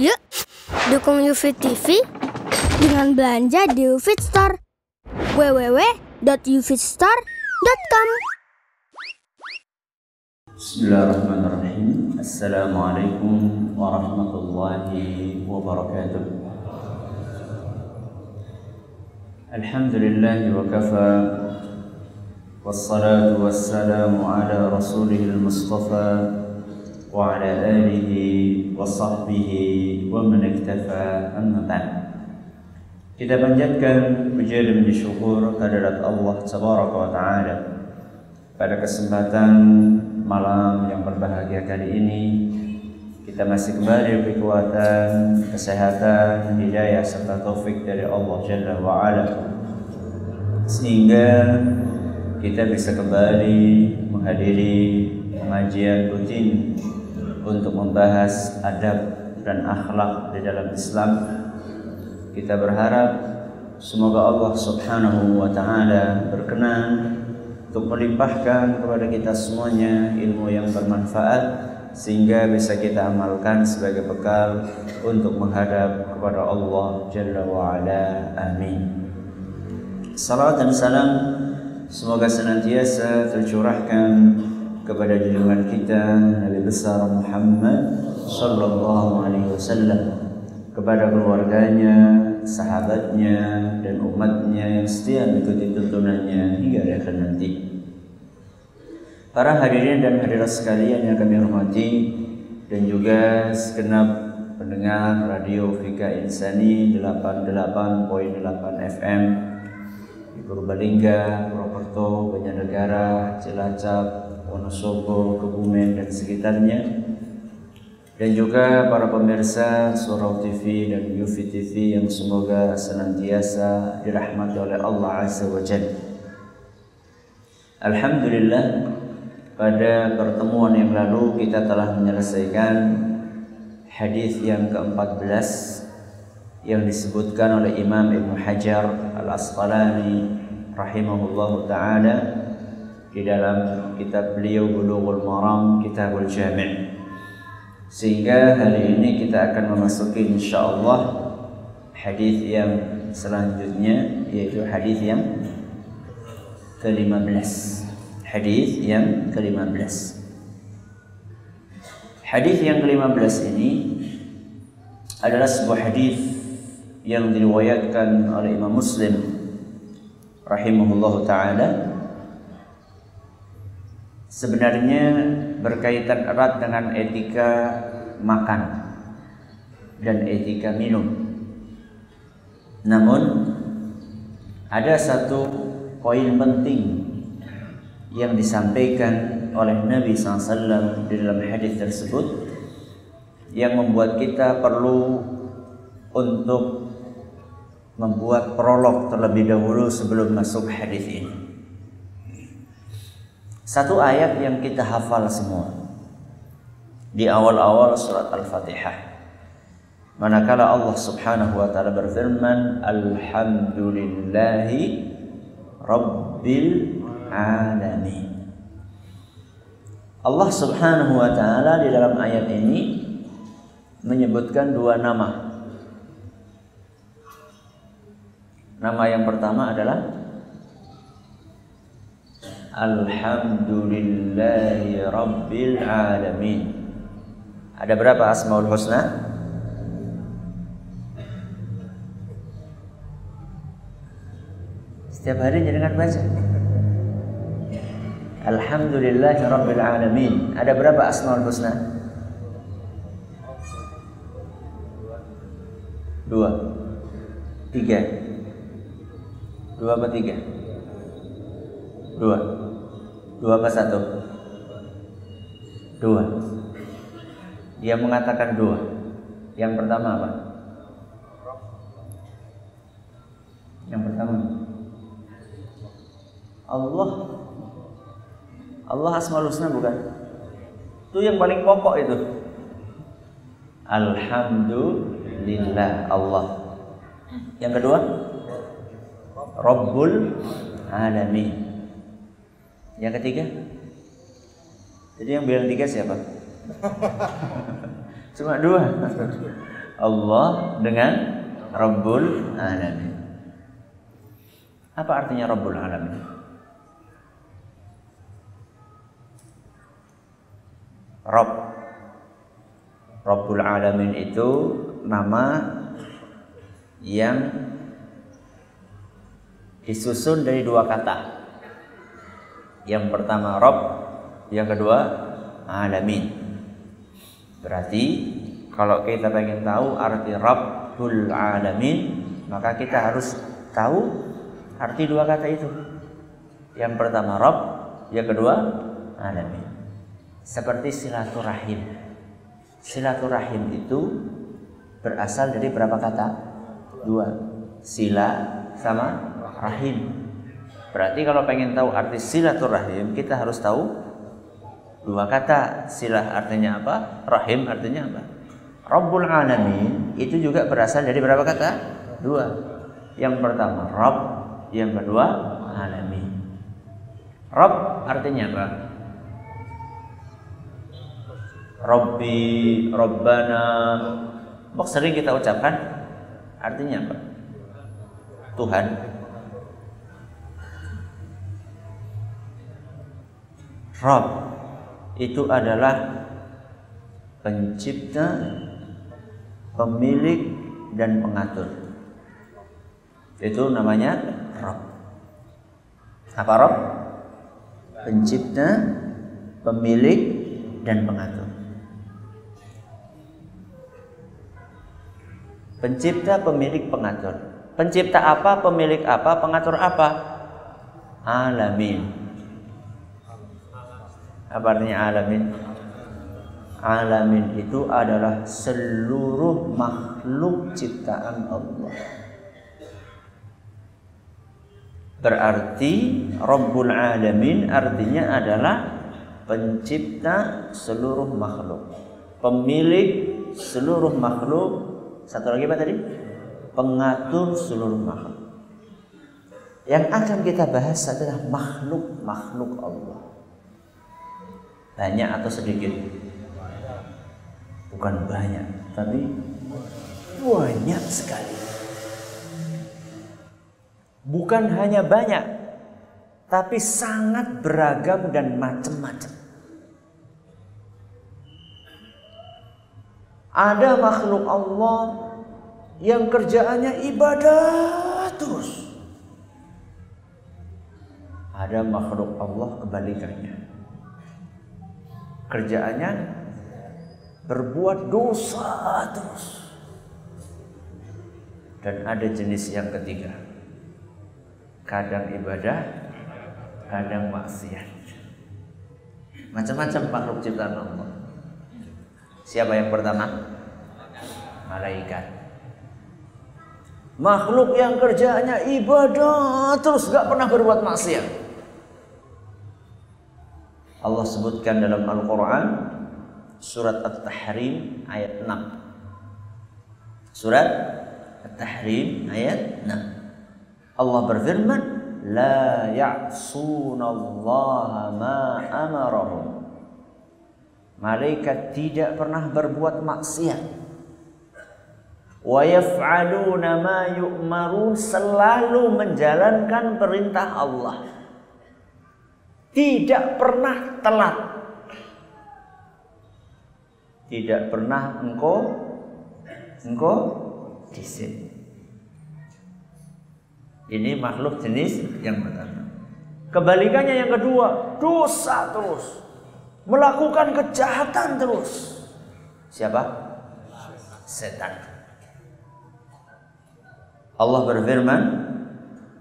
Yuk, dukung UFIT TV dengan belanja di UFIT Store. www.ufitstore.com Bismillahirrahmanirrahim. Assalamualaikum warahmatullahi wabarakatuh. Alhamdulillah wa kafa والصلاة والسلام على رسوله المصطفى وعلى آله وصحبه ومن اكتفى أما بعد Kita panjatkan puja dan syukur kehadirat Allah Tabaraka wa Ta'ala pada kesempatan malam yang berbahagia kali ini kita masih kembali kekuatan, kesehatan, hidayah serta taufik dari Allah Jalla wa Ala sehingga kita bisa kembali menghadiri pengajian rutin untuk membahas adab dan akhlak di dalam Islam. Kita berharap semoga Allah Subhanahu wa taala berkenan untuk melimpahkan kepada kita semuanya ilmu yang bermanfaat sehingga bisa kita amalkan sebagai bekal untuk menghadap kepada Allah Jalla wa ala. Amin. Salam dan salam Semoga senantiasa tercurahkan kepada junjungan kita Nabi besar Muhammad sallallahu alaihi wasallam kepada keluarganya, sahabatnya dan umatnya yang setia mengikuti tuntunannya hingga akhir nanti. Para hadirin dan hadirat sekalian yang kami hormati dan juga segenap pendengar radio Fika Insani 88.8 FM di Purbalingga, Purwokerto, Banjarnegara, Cilacap, Wonosobo, Kebumen dan sekitarnya. Dan juga para pemirsa Surau TV dan Yufi TV yang semoga senantiasa dirahmati oleh Allah Azza wa Jalla. Alhamdulillah pada pertemuan yang lalu kita telah menyelesaikan hadis yang ke-14 yang disebutkan oleh Imam Ibn Hajar Al-Asqalani rahimahullah taala di dalam kitab beliau Bulughul Maram Kitabul Jami' sehingga hari ini kita akan memasuki insyaallah hadis yang selanjutnya yaitu hadis yang ke-15 hadis yang ke-15 hadis yang ke-15 ini adalah sebuah hadis yang diriwayatkan oleh Imam Muslim rahimahullahu taala sebenarnya berkaitan erat dengan etika makan dan etika minum. Namun ada satu poin penting yang disampaikan oleh Nabi SAW di dalam hadis tersebut yang membuat kita perlu untuk membuat prolog terlebih dahulu sebelum masuk hadis ini. Satu ayat yang kita hafal semua di awal-awal surat Al-Fatihah. Manakala Allah Subhanahu wa taala berfirman, "Alhamdulillahi rabbil alamin." Allah Subhanahu wa taala di dalam ayat ini menyebutkan dua nama Nama yang pertama adalah Alhamdulillahi Rabbil Alamin. Ada berapa Asmaul Husna? Setiap hari jangan baca. Alhamdulillahi Rabbil Alamin. Ada berapa Asmaul Husna? Dua. Tiga. Dua apa tiga? Dua. Dua apa satu? Dua. Dia mengatakan dua. Yang pertama apa? Yang pertama Allah Allah Asmaul Husna bukan? Itu yang paling pokok itu. Alhamdulillah Allah. Yang kedua? Rabbul Alamin. Yang ketiga? Jadi yang bilang tiga siapa? Cuma dua. Allah dengan Rabbul Alamin. Apa artinya Rabbul Alamin? Rabb Rabbul Alamin itu nama yang disusun dari dua kata. Yang pertama Rabb, yang kedua Alamin. Berarti kalau kita pengen tahu arti Rabbul Alamin, maka kita harus tahu arti dua kata itu. Yang pertama Rabb, yang kedua Alamin. Seperti silaturahim. Silaturahim itu berasal dari berapa kata? Dua. Sila sama rahim. Berarti kalau pengen tahu arti silaturahim, kita harus tahu dua kata. Silah artinya apa? Rahim artinya apa? Rabbul Alamin itu juga berasal dari berapa kata? Dua. Yang pertama Rabb, yang kedua Alamin. Rabb artinya apa? Rabbi, Rabbana. Bok sering kita ucapkan artinya apa? Tuhan. Rabb itu adalah pencipta, pemilik dan pengatur. Itu namanya Rabb. Apa Rabb? Pencipta, pemilik dan pengatur. Pencipta, pemilik, pengatur. Pencipta apa, pemilik apa, pengatur apa? Alamin. Apa artinya alamin? Alamin itu adalah seluruh makhluk ciptaan Allah. Berarti Rabbul Alamin artinya adalah pencipta seluruh makhluk, pemilik seluruh makhluk satu lagi apa tadi? Pengatur seluruh makhluk. Yang akan kita bahas adalah makhluk-makhluk Allah. Banyak atau sedikit? Bukan banyak, tapi banyak sekali. Bukan hanya banyak, tapi sangat beragam dan macam-macam. Ada makhluk Allah yang kerjaannya ibadah terus. Ada makhluk Allah kebalikannya. Kerjaannya berbuat dosa terus. Dan ada jenis yang ketiga. Kadang ibadah, kadang maksiat. Macam-macam makhluk ciptaan Allah. Siapa yang pertama? Malaikat. Makhluk yang kerjanya ibadah terus gak pernah berbuat maksiat. Allah sebutkan dalam Al-Quran surat At-Tahrim ayat 6. Surat At-Tahrim ayat 6. Allah berfirman, "La ya'sunallaha ma amarahum." Malaikat tidak pernah berbuat maksiat. Wa yaf'aluna ma yu'marun selalu menjalankan perintah Allah. Tidak pernah telat. Tidak pernah engkau engkau di sini. Ini makhluk jenis yang pertama. Kebalikannya yang kedua, dosa terus melakukan kejahatan terus. Siapa? Setan. Allah berfirman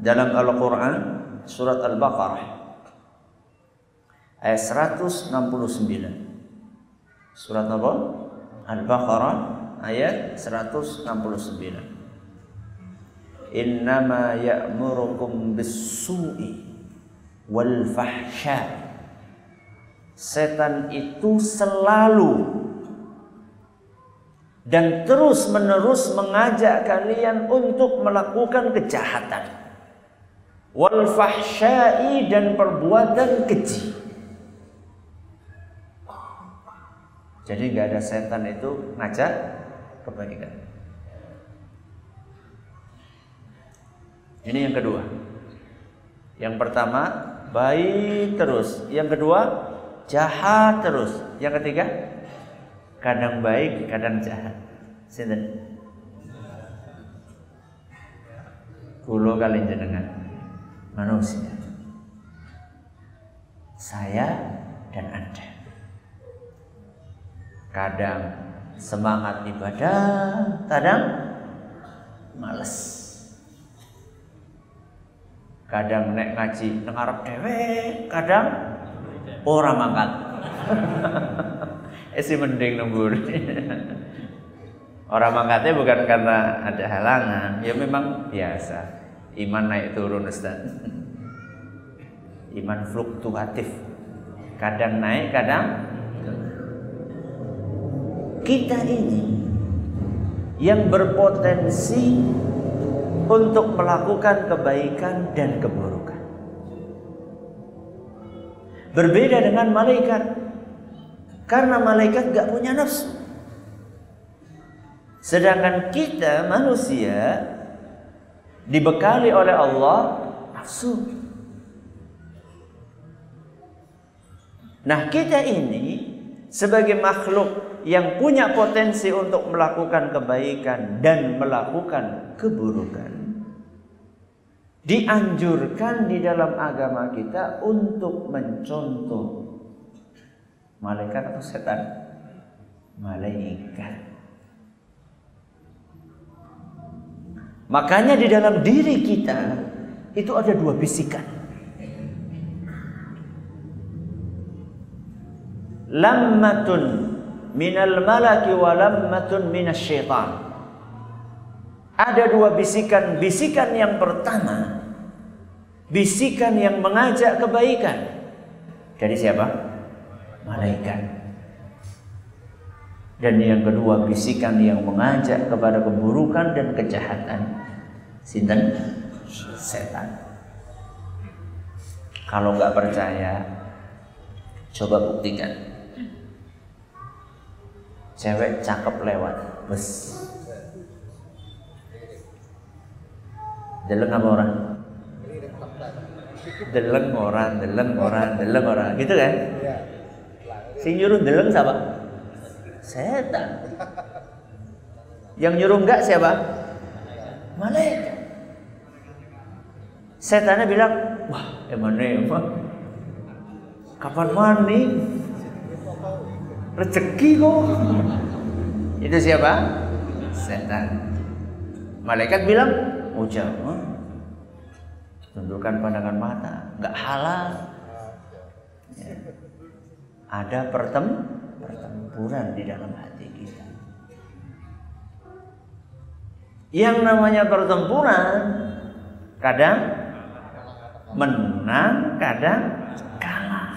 dalam Al-Qur'an surat Al-Baqarah ayat 169. Surat apa? Al-Baqarah ayat 169. Innama ya'murukum bis-su'i wal fahsya' setan itu selalu dan terus-menerus mengajak kalian untuk melakukan kejahatan wal fahsyai dan perbuatan keji. Jadi nggak ada setan itu ngajak kebaikan. Ini yang kedua. Yang pertama baik terus. Yang kedua jahat terus. Yang ketiga kadang baik kadang jahat. Sinten? Kulo kali jenengan manusia. Saya dan Anda. Kadang semangat ibadah, kadang males. Kadang nek ngaji nang arep dhewe kadang ora mangkat. Esi mending nembur orang mangkatnya bukan karena ada halangan ya memang biasa. Iman naik turun Ustaz. Iman fluktuatif. Kadang naik kadang kita ini yang berpotensi untuk melakukan kebaikan dan keburukan. Berbeda dengan malaikat. Karena malaikat gak punya nafsu. Sedangkan kita manusia dibekali oleh Allah nafsu. Nah kita ini sebagai makhluk yang punya potensi untuk melakukan kebaikan dan melakukan keburukan. Dianjurkan di dalam agama kita untuk mencontoh malaikat atau setan? Malaikat. Makanya di dalam diri kita itu ada dua bisikan. Lammatun minal malaki wa lammatun syaitan ada dua bisikan. Bisikan yang pertama, bisikan yang mengajak kebaikan. Dari siapa? Malaikat. Dan yang kedua, bisikan yang mengajak kepada keburukan dan kejahatan. Sinten? Setan. Kalau nggak percaya, coba buktikan. Cewek cakep lewat bus Deleng apa orang? Deleng orang, deleng orang, deleng orang, gitu kan? Si nyuruh deleng siapa? Setan. Yang nyuruh enggak siapa? Malaikat. Setannya bilang, wah emang emang kapan mani? Rezeki kok. Itu siapa? Setan. Malaikat bilang, ujang tundukkan pandangan mata nggak halal ya. ada pertem pertempuran di dalam hati kita yang namanya pertempuran kadang menang kadang kalah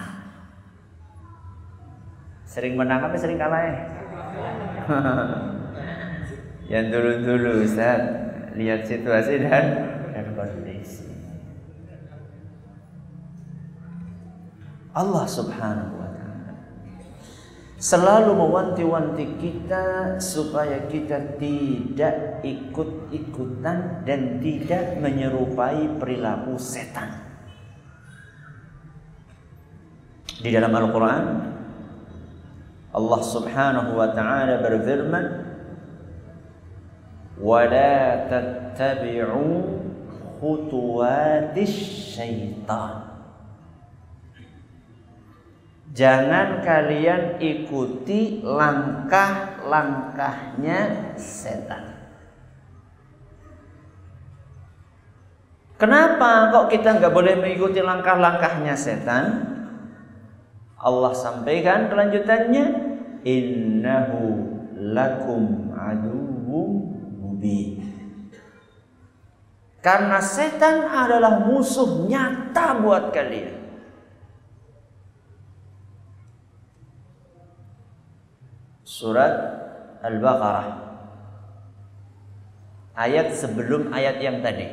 sering menang apa sering kalah ya yang dulu-dulu Ustaz lihat situasi dan dan kondisi. Allah Subhanahu wa taala selalu mewanti-wanti kita supaya kita tidak ikut-ikutan dan tidak menyerupai perilaku setan. Di dalam Al-Qur'an Allah Subhanahu wa taala berfirman wala tattabi'u khutuwatis syaitan Jangan kalian ikuti langkah-langkahnya setan. Kenapa kok kita nggak boleh mengikuti langkah-langkahnya setan? Allah sampaikan kelanjutannya, innahu lakum aduwwum mubin. Karena setan adalah musuh nyata buat kalian. Surat Al-Baqarah. Ayat sebelum ayat yang tadi.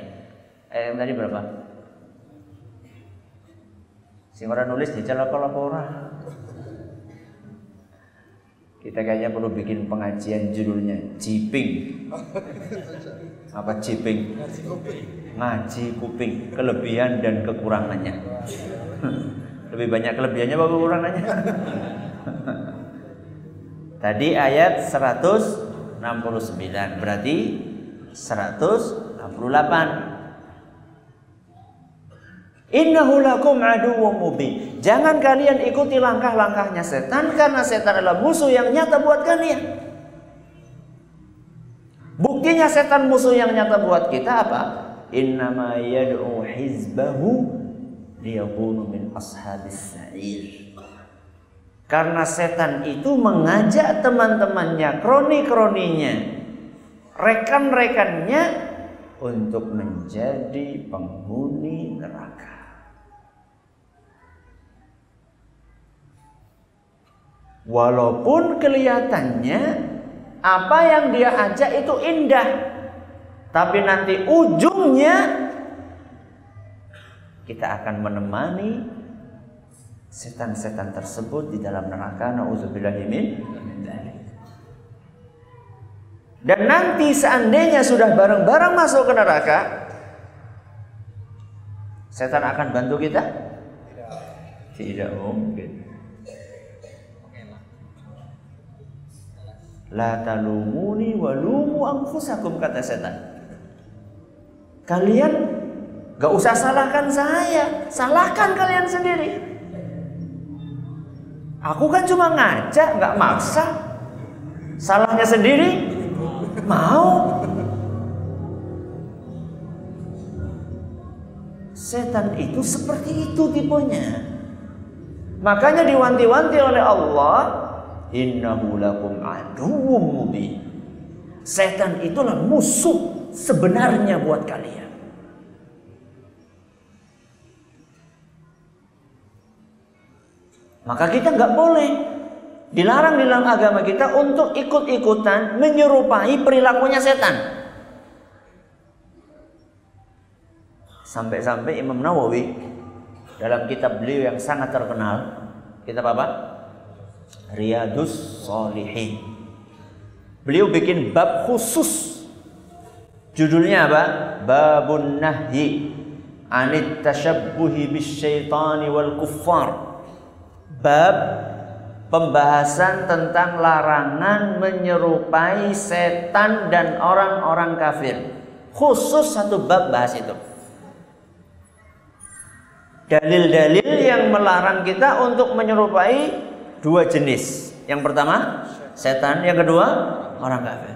Ayat yang tadi berapa? Si orang nulis di celah ora? Kita kayaknya perlu bikin pengajian judulnya Jiping. Apa Jiping? Ngaji kuping, kelebihan dan kekurangannya. Lebih banyak kelebihannya apa kekurangannya? Tadi ayat 169 berarti 168 Innahu lakum aduwwum mubin. Jangan kalian ikuti langkah-langkahnya setan karena setan adalah musuh yang nyata buat kalian. Buktinya setan musuh yang nyata buat kita apa? Innama yad'u hizbahu liyakunu min ashabis sa'ir. Karena setan itu mengajak teman-temannya, kroni-kroninya, rekan-rekannya untuk menjadi penghuni Walaupun kelihatannya apa yang dia ajak itu indah, tapi nanti ujungnya kita akan menemani setan-setan tersebut di dalam neraka. Nauzubillahimin Dan nanti seandainya sudah bareng-bareng masuk ke neraka, setan akan bantu kita? Tidak mungkin. La talumuni walumu anfusakum kata setan. Kalian gak usah salahkan saya, salahkan kalian sendiri. Aku kan cuma ngajak, gak maksa. Salahnya sendiri, mau. Setan itu seperti itu tipenya. Makanya diwanti-wanti oleh Allah innahu lakum aduwwum mubin. Setan itulah musuh sebenarnya buat kalian. Maka kita nggak boleh dilarang di dalam agama kita untuk ikut-ikutan menyerupai perilakunya setan. Sampai-sampai Imam Nawawi dalam kitab beliau yang sangat terkenal, kitab apa? Riyadus Solihin. Beliau bikin bab khusus. Judulnya apa? Babun Nahyi anit tashabbuhi bisyaitani wal kuffar. Bab pembahasan tentang larangan menyerupai setan dan orang-orang kafir. Khusus satu bab bahas itu. Dalil-dalil yang melarang kita untuk menyerupai dua jenis. Yang pertama setan, yang kedua orang kafir.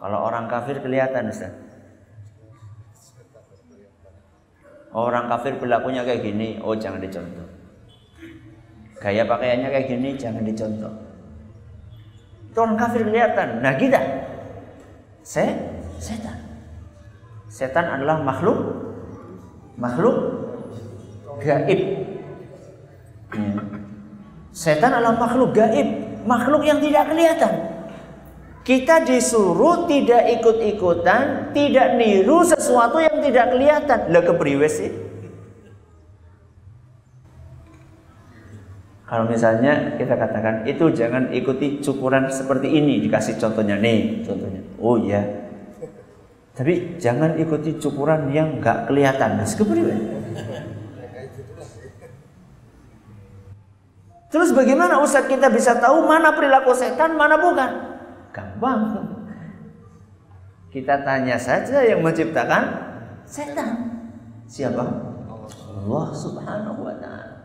Kalau orang kafir kelihatan Ustaz. Orang kafir perilakunya kayak gini, oh jangan dicontoh. Gaya pakaiannya kayak gini, jangan dicontoh. Itu orang kafir kelihatan. Nah kita, se setan. Setan adalah makhluk makhluk gaib Setan adalah makhluk gaib, makhluk yang tidak kelihatan. Kita disuruh tidak ikut-ikutan, tidak niru sesuatu yang tidak kelihatan. Lah kepriwe sih? Kalau misalnya kita katakan itu jangan ikuti cukuran seperti ini dikasih contohnya nih contohnya. Oh iya. Tapi jangan ikuti cukuran yang nggak kelihatan. Nah, kepriwe? Terus bagaimana Ustaz kita bisa tahu mana perilaku setan, mana bukan? Gampang. Kita tanya saja yang menciptakan setan. Siapa? Allah Subhanahu wa taala.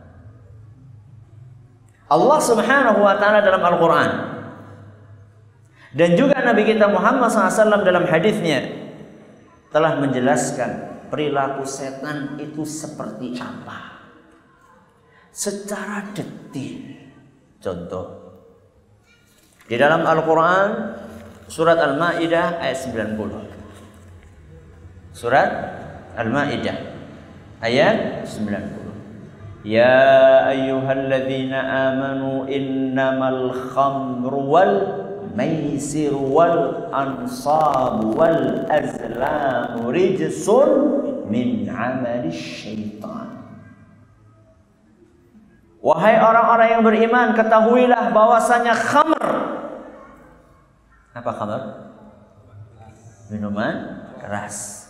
Allah Subhanahu wa taala dalam Al-Qur'an dan juga Nabi kita Muhammad SAW dalam hadisnya telah menjelaskan perilaku setan itu seperti apa secara detil. Contoh. Di dalam Al-Quran surat Al-Ma'idah ayat 90. Surat Al-Ma'idah ayat 90. Ya amanu innamal khamru wal maisir wal ansab wal azlam rijsun min amali syaitan Wahai orang-orang yang beriman, ketahuilah bahwasanya khamr. Apa khamr? Minuman keras.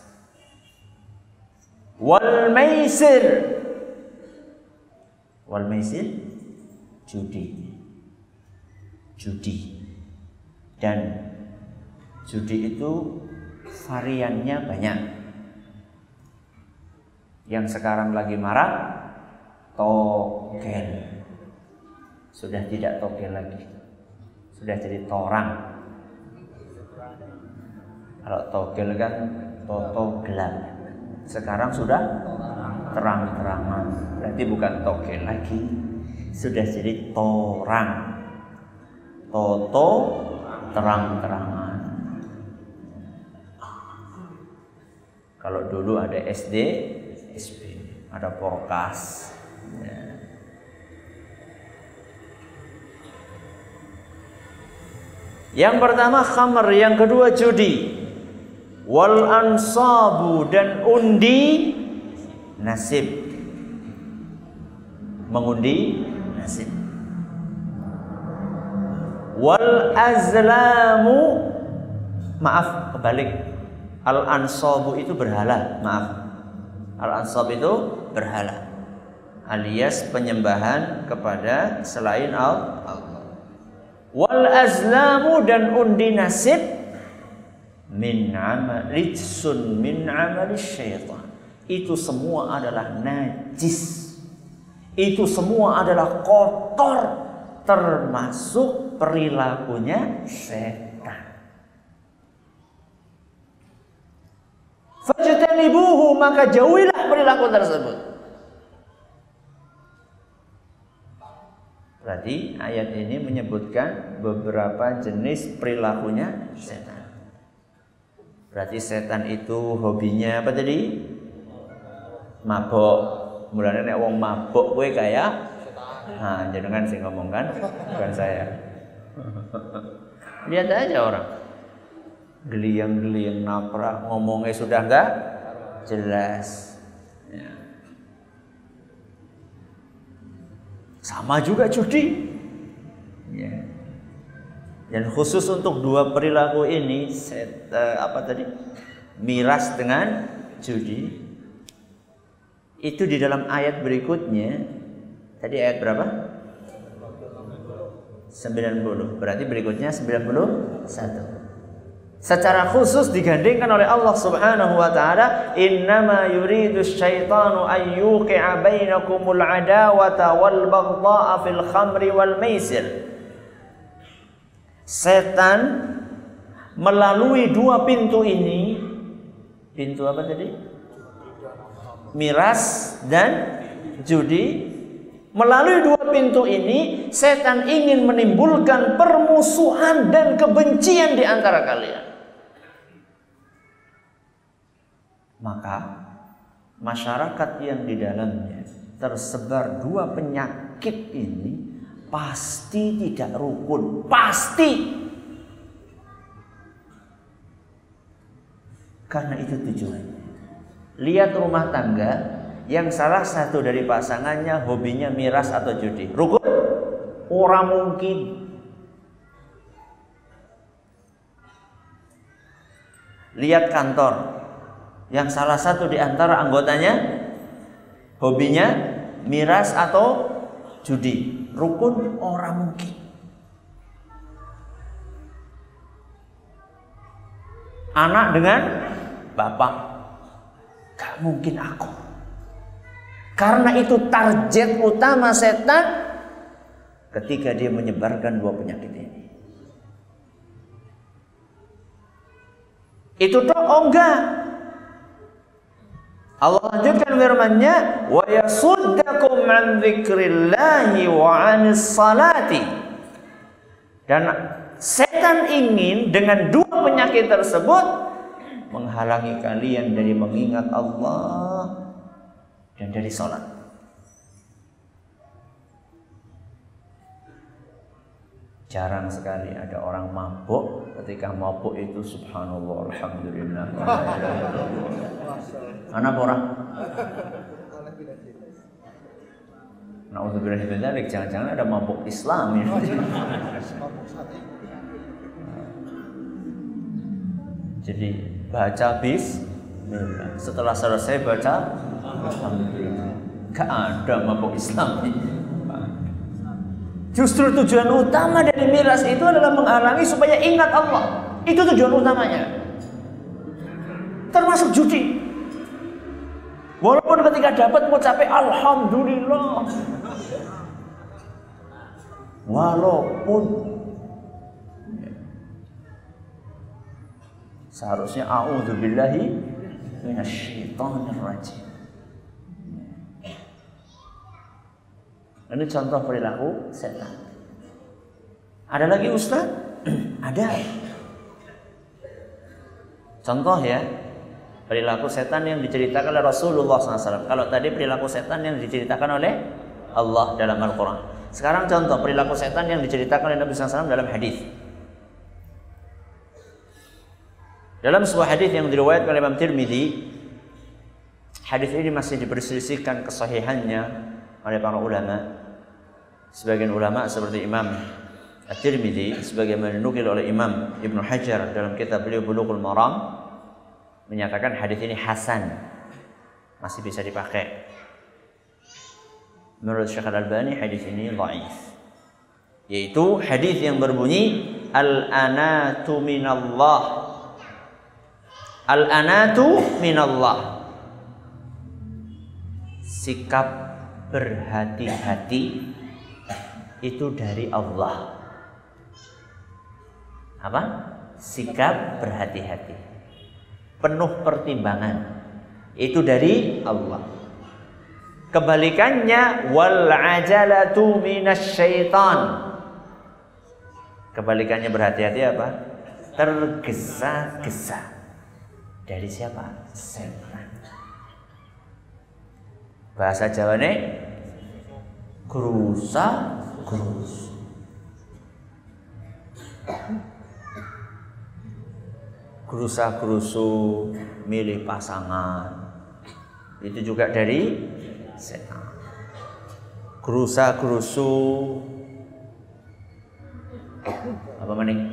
Wal maisir. Wal maisir judi. Judi. Dan judi itu variannya banyak. Yang sekarang lagi marak tokel. Sudah tidak tokel lagi. Sudah jadi torang. Kalau tokel kan toto gelap. Sekarang sudah terang-terangan. Berarti bukan tokel lagi. Sudah jadi torang. Toto terang-terangan. Kalau dulu ada SD, SP, ada porkas. Yang pertama khamr, yang kedua judi. Wal ansabu dan undi nasib. Mengundi nasib. Wal azlamu maaf kebalik. Al ansabu itu berhala, maaf. Al ansab itu berhala alias penyembahan kepada selain Allah. Wal azlamu dan undi nasib min amal min amali syaitan. Itu semua adalah najis. Itu semua adalah kotor termasuk perilakunya setan. Fajtanibuhu maka jauhilah perilaku tersebut. Berarti ayat ini menyebutkan beberapa jenis perilakunya setan. Berarti setan itu hobinya apa tadi? Mabok. Mulanya nek wong mabok kowe kayak Nah, jenengan sih ngomong kan, bukan saya. Lihat aja orang. Geliang-geliang naprak ngomongnya sudah enggak jelas. Ya. Sama juga judi. Ya. Dan khusus untuk dua perilaku ini, set, uh, apa tadi? Miras dengan judi. Itu di dalam ayat berikutnya. Tadi ayat berapa? 90. Berarti berikutnya 91 secara khusus digandingkan oleh Allah Subhanahu wa taala innama yuridu syaitanu an yuqi'a bainakumul adawata wal baghdha'a fil khamri wal maisir. Setan melalui dua pintu ini pintu apa tadi? Miras dan judi. Melalui dua pintu ini, setan ingin menimbulkan permusuhan dan kebencian di antara kalian. Maka masyarakat yang di dalamnya tersebar dua penyakit ini pasti tidak rukun, pasti. Karena itu tujuannya. Lihat rumah tangga yang salah satu dari pasangannya hobinya miras atau judi. Rukun? Orang mungkin. Lihat kantor, yang salah satu di antara anggotanya hobinya miras atau judi. Rukun orang mungkin. Anak dengan bapak. Gak mungkin aku. Karena itu target utama setan ketika dia menyebarkan dua penyakit ini. Itu toh oh enggak. Allah lanjutkan firman-Nya wa yasuddakum an dzikrillahi wa 'anis salati. Dan setan ingin dengan dua penyakit tersebut menghalangi kalian dari mengingat Allah dan dari salat. Jarang sekali ada orang mabuk ketika mabuk itu subhanallah alhamdulillah. Anak orang? Nauzubillah min dzalik, jangan-jangan ada mabuk Islam ini. Jadi baca bis setelah selesai baca Alhamdulillah. Gak ada mabuk Islam ini. Justru tujuan utama dari miras itu adalah menghalangi supaya ingat Allah. Itu tujuan utamanya. Termasuk judi. Walaupun ketika dapat mau capek Alhamdulillah. Walaupun seharusnya a'udzubillahi minasyaitonir rajim. Ini contoh perilaku setan. Ada lagi Ustaz? Ada. Contoh ya, perilaku setan yang diceritakan oleh Rasulullah SAW. Kalau tadi perilaku setan yang diceritakan oleh Allah dalam Al-Quran. Sekarang contoh perilaku setan yang diceritakan oleh Nabi SAW dalam hadis. Dalam sebuah hadis yang diriwayatkan oleh Imam Tirmidzi, hadis ini masih diperselisihkan kesahihannya oleh para ulama. Sebagian ulama seperti Imam At-Tirmidzi sebagaimana dinukil oleh Imam Ibnu Hajar dalam kitab beliau Bulughul Maram menyatakan hadis ini hasan masih bisa dipakai. Menurut Syekh Al-Albani hadis ini dhaif. Yaitu hadis yang berbunyi al-anatu minallah. Al-anatu minallah. Sikap berhati-hati itu dari Allah. Apa? Sikap berhati-hati. Penuh pertimbangan. Itu dari Allah. Kebalikannya wal ajalatu minasyaitan. Kebalikannya berhati-hati apa? Tergesa-gesa. Dari siapa? Setan. Bahasa Jawa nih Gerus. Gerusa gerusu milih pasangan itu juga dari setan. Gerusa gerusu apa maning?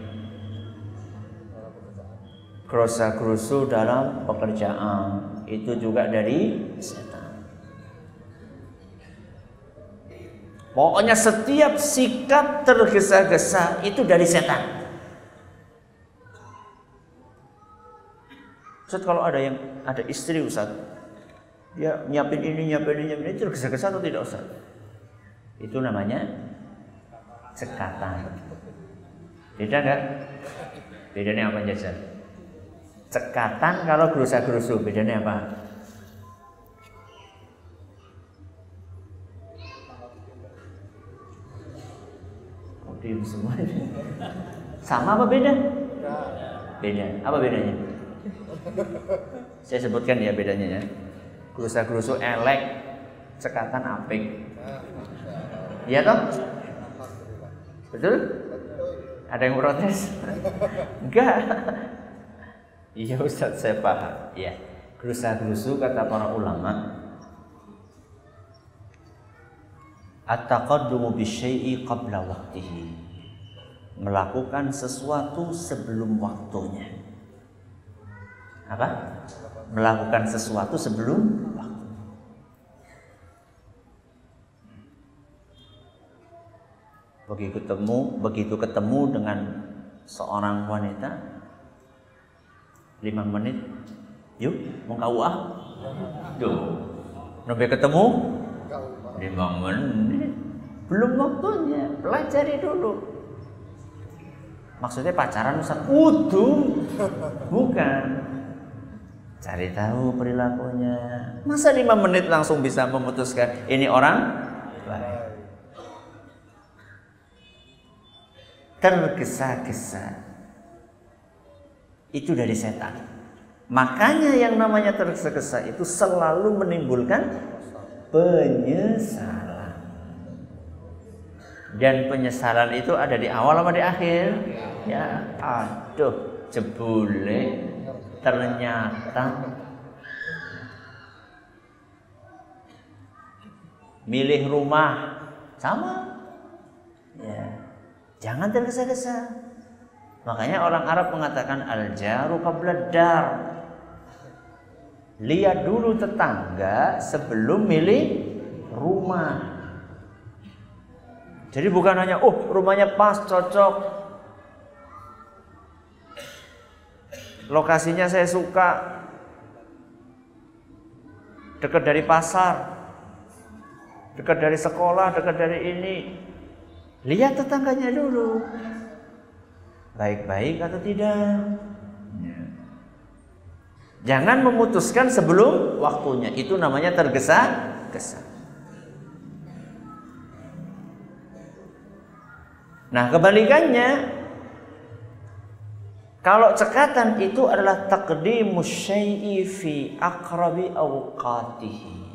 Gerusa gerusu dalam pekerjaan itu juga dari Pokoknya setiap sikap tergesa-gesa itu dari setan. Ustaz kalau ada yang ada istri Ustaz, dia nyiapin ini, nyiapin ini, nyiapin ini, tergesa-gesa atau tidak Ustaz? Itu namanya cekatan. Beda nggak? Bedanya apa jasa? Cekatan kalau gerusa-gerusu, bedanya apa? Diem semua. Sama apa beda? Beda. Apa bedanya? Saya sebutkan ya bedanya ya. Gerusa-gerusu elek, cekatan apik. Iya toh? Betul? Ada yang protes? Enggak. Iya Ustaz, saya paham. Iya. Gerusa-gerusu kata para ulama At-taqaddumu bisyai'i qabla waktihi. Melakukan sesuatu sebelum waktunya. Apa? Melakukan sesuatu sebelum waktu. Begitu ketemu, begitu ketemu dengan seorang wanita, lima menit, yuk mau kau ah, tuh, sampai ketemu, lima menit, belum waktunya, pelajari dulu. Maksudnya pacaran Ustaz? Udu, bukan. Cari tahu perilakunya. Masa lima menit langsung bisa memutuskan ini orang baik. Tergesa-gesa. Itu dari setan. Makanya yang namanya tergesa-gesa itu selalu menimbulkan penyesalan. Dan penyesalan itu ada di awal apa di akhir? Ya, aduh, jebule ternyata milih rumah sama. Ya. Jangan tergesa-gesa. Makanya orang Arab mengatakan al-jaru qabla dar. Lihat dulu tetangga sebelum milih rumah. Jadi bukan hanya oh rumahnya pas cocok. Lokasinya saya suka. Dekat dari pasar. Dekat dari sekolah, dekat dari ini. Lihat tetangganya dulu. Baik-baik atau tidak. Jangan memutuskan sebelum waktunya. Itu namanya tergesa-gesa. Nah, kebalikannya kalau cekatan itu adalah taqdimus syai'i fi aqrabi awqatihi.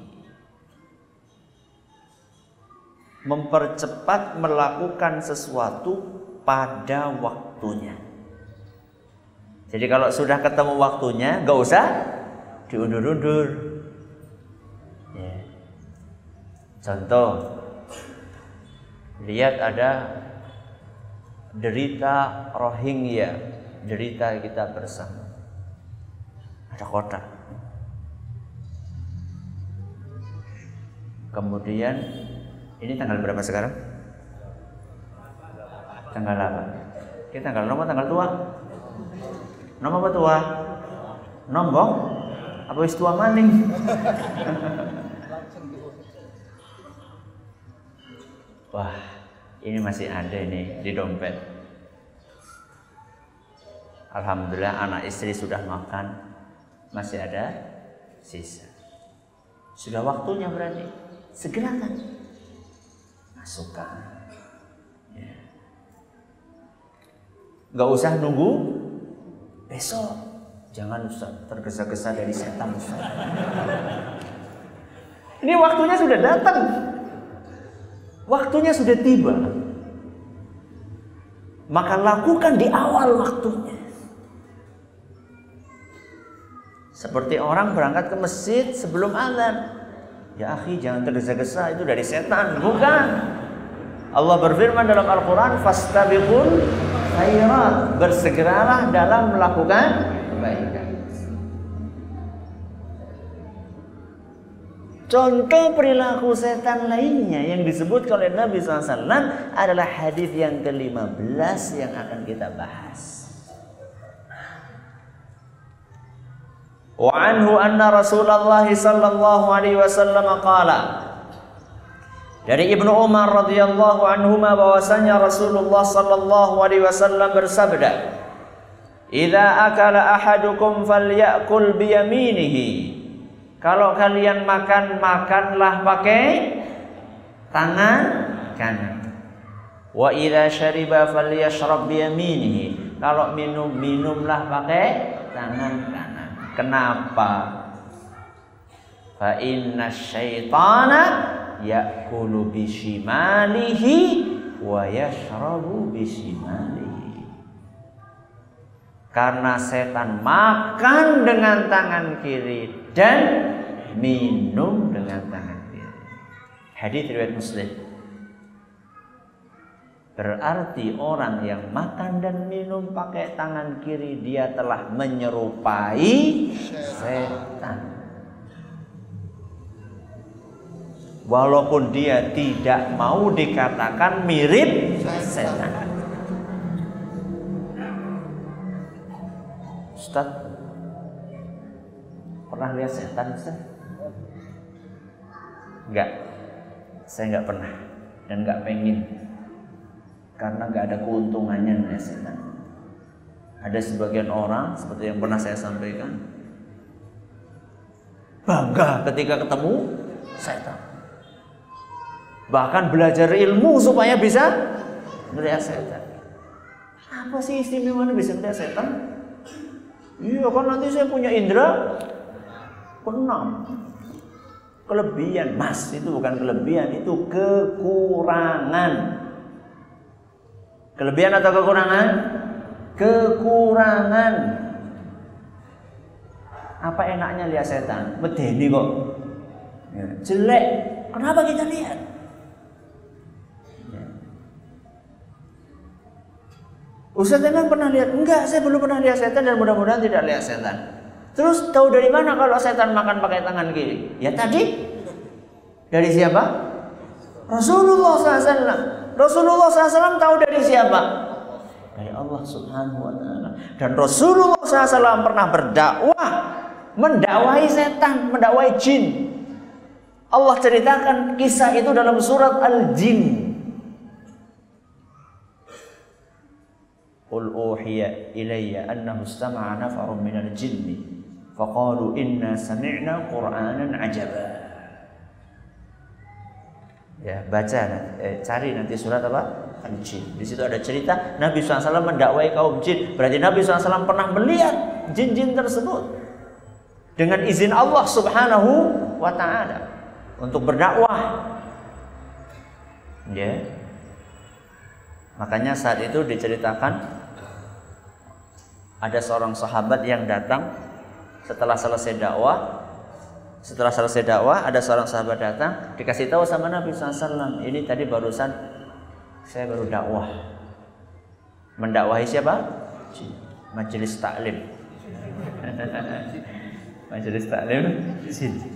Mempercepat melakukan sesuatu pada waktunya. Jadi kalau sudah ketemu waktunya, gak usah diundur-undur. Ya. Contoh, lihat ada derita Rohingya, derita kita bersama. Ada kota. Kemudian ini tanggal berapa sekarang? Tanggal apa? Kita tanggal nomor tanggal tua. Nomor apa tua? Nombong? Apa wis tua maning? Wah, ini masih ada nih di dompet. Alhamdulillah anak istri sudah makan, masih ada sisa. Sudah waktunya berarti segerakan masukkan. Ya. Gak usah nunggu besok. Jangan usah tergesa-gesa dari setan Ustaz. Ini waktunya sudah datang. Waktunya sudah tiba. Maka lakukan di awal waktunya. Seperti orang berangkat ke masjid sebelum azan. Ya akhi jangan tergesa-gesa itu dari setan. Bukan. Allah berfirman dalam Al-Quran. Fastabiqul khairat. Bersegeralah dalam melakukan kebaikan. Contoh perilaku setan lainnya yang disebut oleh Nabi SAW adalah hadis yang ke-15 yang akan kita bahas. Wa anhu anna Rasulullah sallallahu alaihi wasallam qala Dari Ibnu Umar radhiyallahu anhu bahwasanya Rasulullah sallallahu alaihi wasallam bersabda Idza akala ahadukum falyakul biyaminihi kalau kalian makan, makanlah pakai tangan kanan. Wa idza syariba falyashrab biyaminihi. Kalau minum, minumlah pakai tangan kanan. Kenapa? Fa inna syaitana ya'kulu bishimalihi wa yashrabu bishimalihi. Karena setan makan dengan tangan kiri dan minum dengan tangan kiri. Hadis riwayat Muslim. Berarti orang yang makan dan minum pakai tangan kiri dia telah menyerupai setan. Walaupun dia tidak mau dikatakan mirip setan. Ustaz, pernah lihat setan Ustaz? Enggak. Saya enggak pernah dan enggak pengen. Karena enggak ada keuntungannya melihat setan. Ada sebagian orang seperti yang pernah saya sampaikan bangga ketika ketemu setan. Bahkan belajar ilmu supaya bisa melihat setan. Apa sih istimewanya bisa melihat setan? Iya kan nanti saya punya indera Keenam. Kelebihan, Mas, itu bukan kelebihan, itu kekurangan. Kelebihan atau kekurangan? Kekurangan. Apa enaknya lihat setan? Medeni kok. Ya. Jelek. Kenapa kita lihat? Ustaz memang pernah lihat? Enggak, saya belum pernah lihat setan dan mudah-mudahan tidak lihat setan. Terus tahu dari mana kalau setan makan pakai tangan kiri? Ya tadi. Dari siapa? Rasulullah SAW. Rasulullah SAW tahu dari siapa? Dari Allah Subhanahu wa taala. Dan Rasulullah SAW pernah berdakwah mendakwahi setan, mendakwahi jin. Allah ceritakan kisah itu dalam surat Al-Jin. Qul uhiya ilayya annahu istama'a nafarun minal jinni faqalu inna sami'na qur'anan ajaba. Ya, baca eh, cari nanti surat apa? Al-Jin. Di situ ada cerita Nabi SAW mendakwai kaum jin. Berarti Nabi SAW pernah melihat jin-jin tersebut dengan izin Allah Subhanahu wa taala untuk berdakwah. Ya. Makanya saat itu diceritakan ada seorang sahabat yang datang setelah selesai dakwah. Setelah selesai dakwah, ada seorang sahabat datang, dikasih tahu sama Nabi SAW, ini tadi barusan saya baru dakwah. Mendakwahi siapa? Majelis taklim. Majelis taklim sini.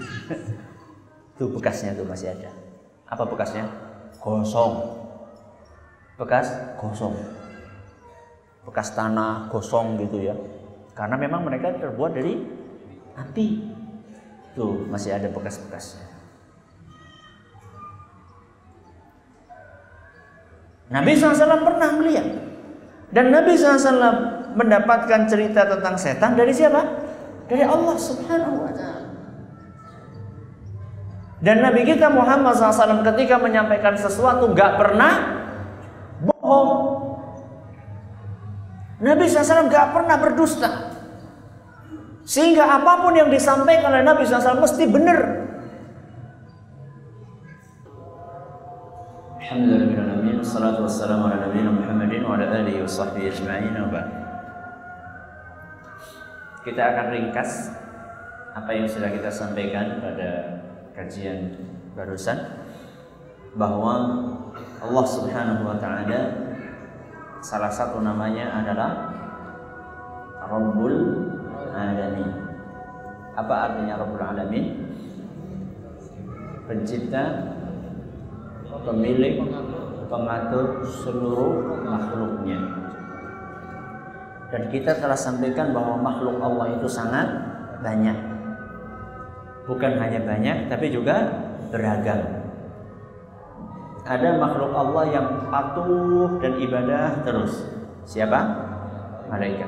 Itu bekasnya tuh masih ada. Apa bekasnya? Gosong. Bekas gosong. Bekas tanah gosong gitu ya. Karena memang mereka terbuat dari api. Tuh masih ada bekas-bekasnya. Nabi SAW pernah melihat. Dan Nabi SAW mendapatkan cerita tentang setan dari siapa? Dari Allah Subhanahu wa Ta'ala. Dan Nabi kita Muhammad SAW ketika menyampaikan sesuatu nggak pernah bohong. Nabi SAW nggak pernah berdusta. Sehingga apa pun yang disampaikan oleh Nabi SAW mesti benar. Kita akan ringkas apa yang sudah kita sampaikan pada kajian barusan bahwa Allah Subhanahu wa taala salah satu namanya adalah Rabbul Alamin. Apa artinya Rabbul Alamin? Pencipta, pemilik, pengatur seluruh makhluknya. Dan kita telah sampaikan bahwa makhluk Allah itu sangat banyak bukan hanya banyak tapi juga beragam. Ada makhluk Allah yang patuh dan ibadah terus. Siapa? Malaikat.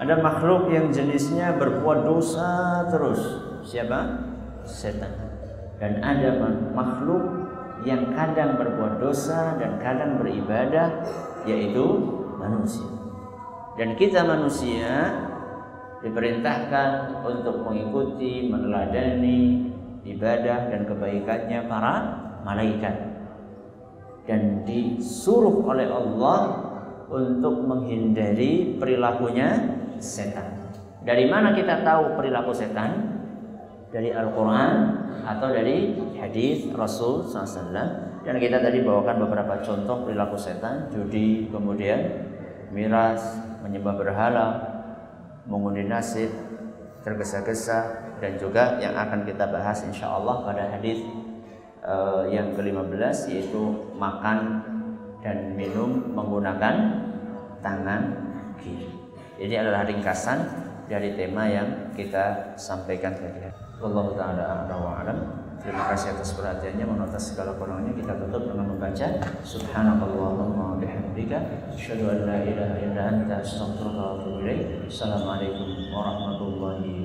Ada makhluk yang jenisnya berbuat dosa terus. Siapa? Setan. Dan ada makhluk yang kadang berbuat dosa dan kadang beribadah yaitu manusia. Dan kita manusia diperintahkan untuk mengikuti, meneladani ibadah dan kebaikannya para malaikat dan disuruh oleh Allah untuk menghindari perilakunya setan. Dari mana kita tahu perilaku setan? Dari Al-Quran atau dari hadis Rasul SAW. Dan kita tadi bawakan beberapa contoh perilaku setan, judi, kemudian miras, menyembah berhala, mengundi nasib, tergesa-gesa dan juga yang akan kita bahas insya Allah pada hadis uh, yang ke-15 yaitu makan dan minum menggunakan tangan kiri. Ini adalah ringkasan dari tema yang kita sampaikan tadi. Allah taala a'lam Terima kasih atas perhatiannya, mohon atas segala kurangnya kita tutup dengan membaca Subhanallahumma bihamdika asyhadu an la ilaha illa anta astaghfiruka wa atubu ilaik. Assalamualaikum warahmatullahi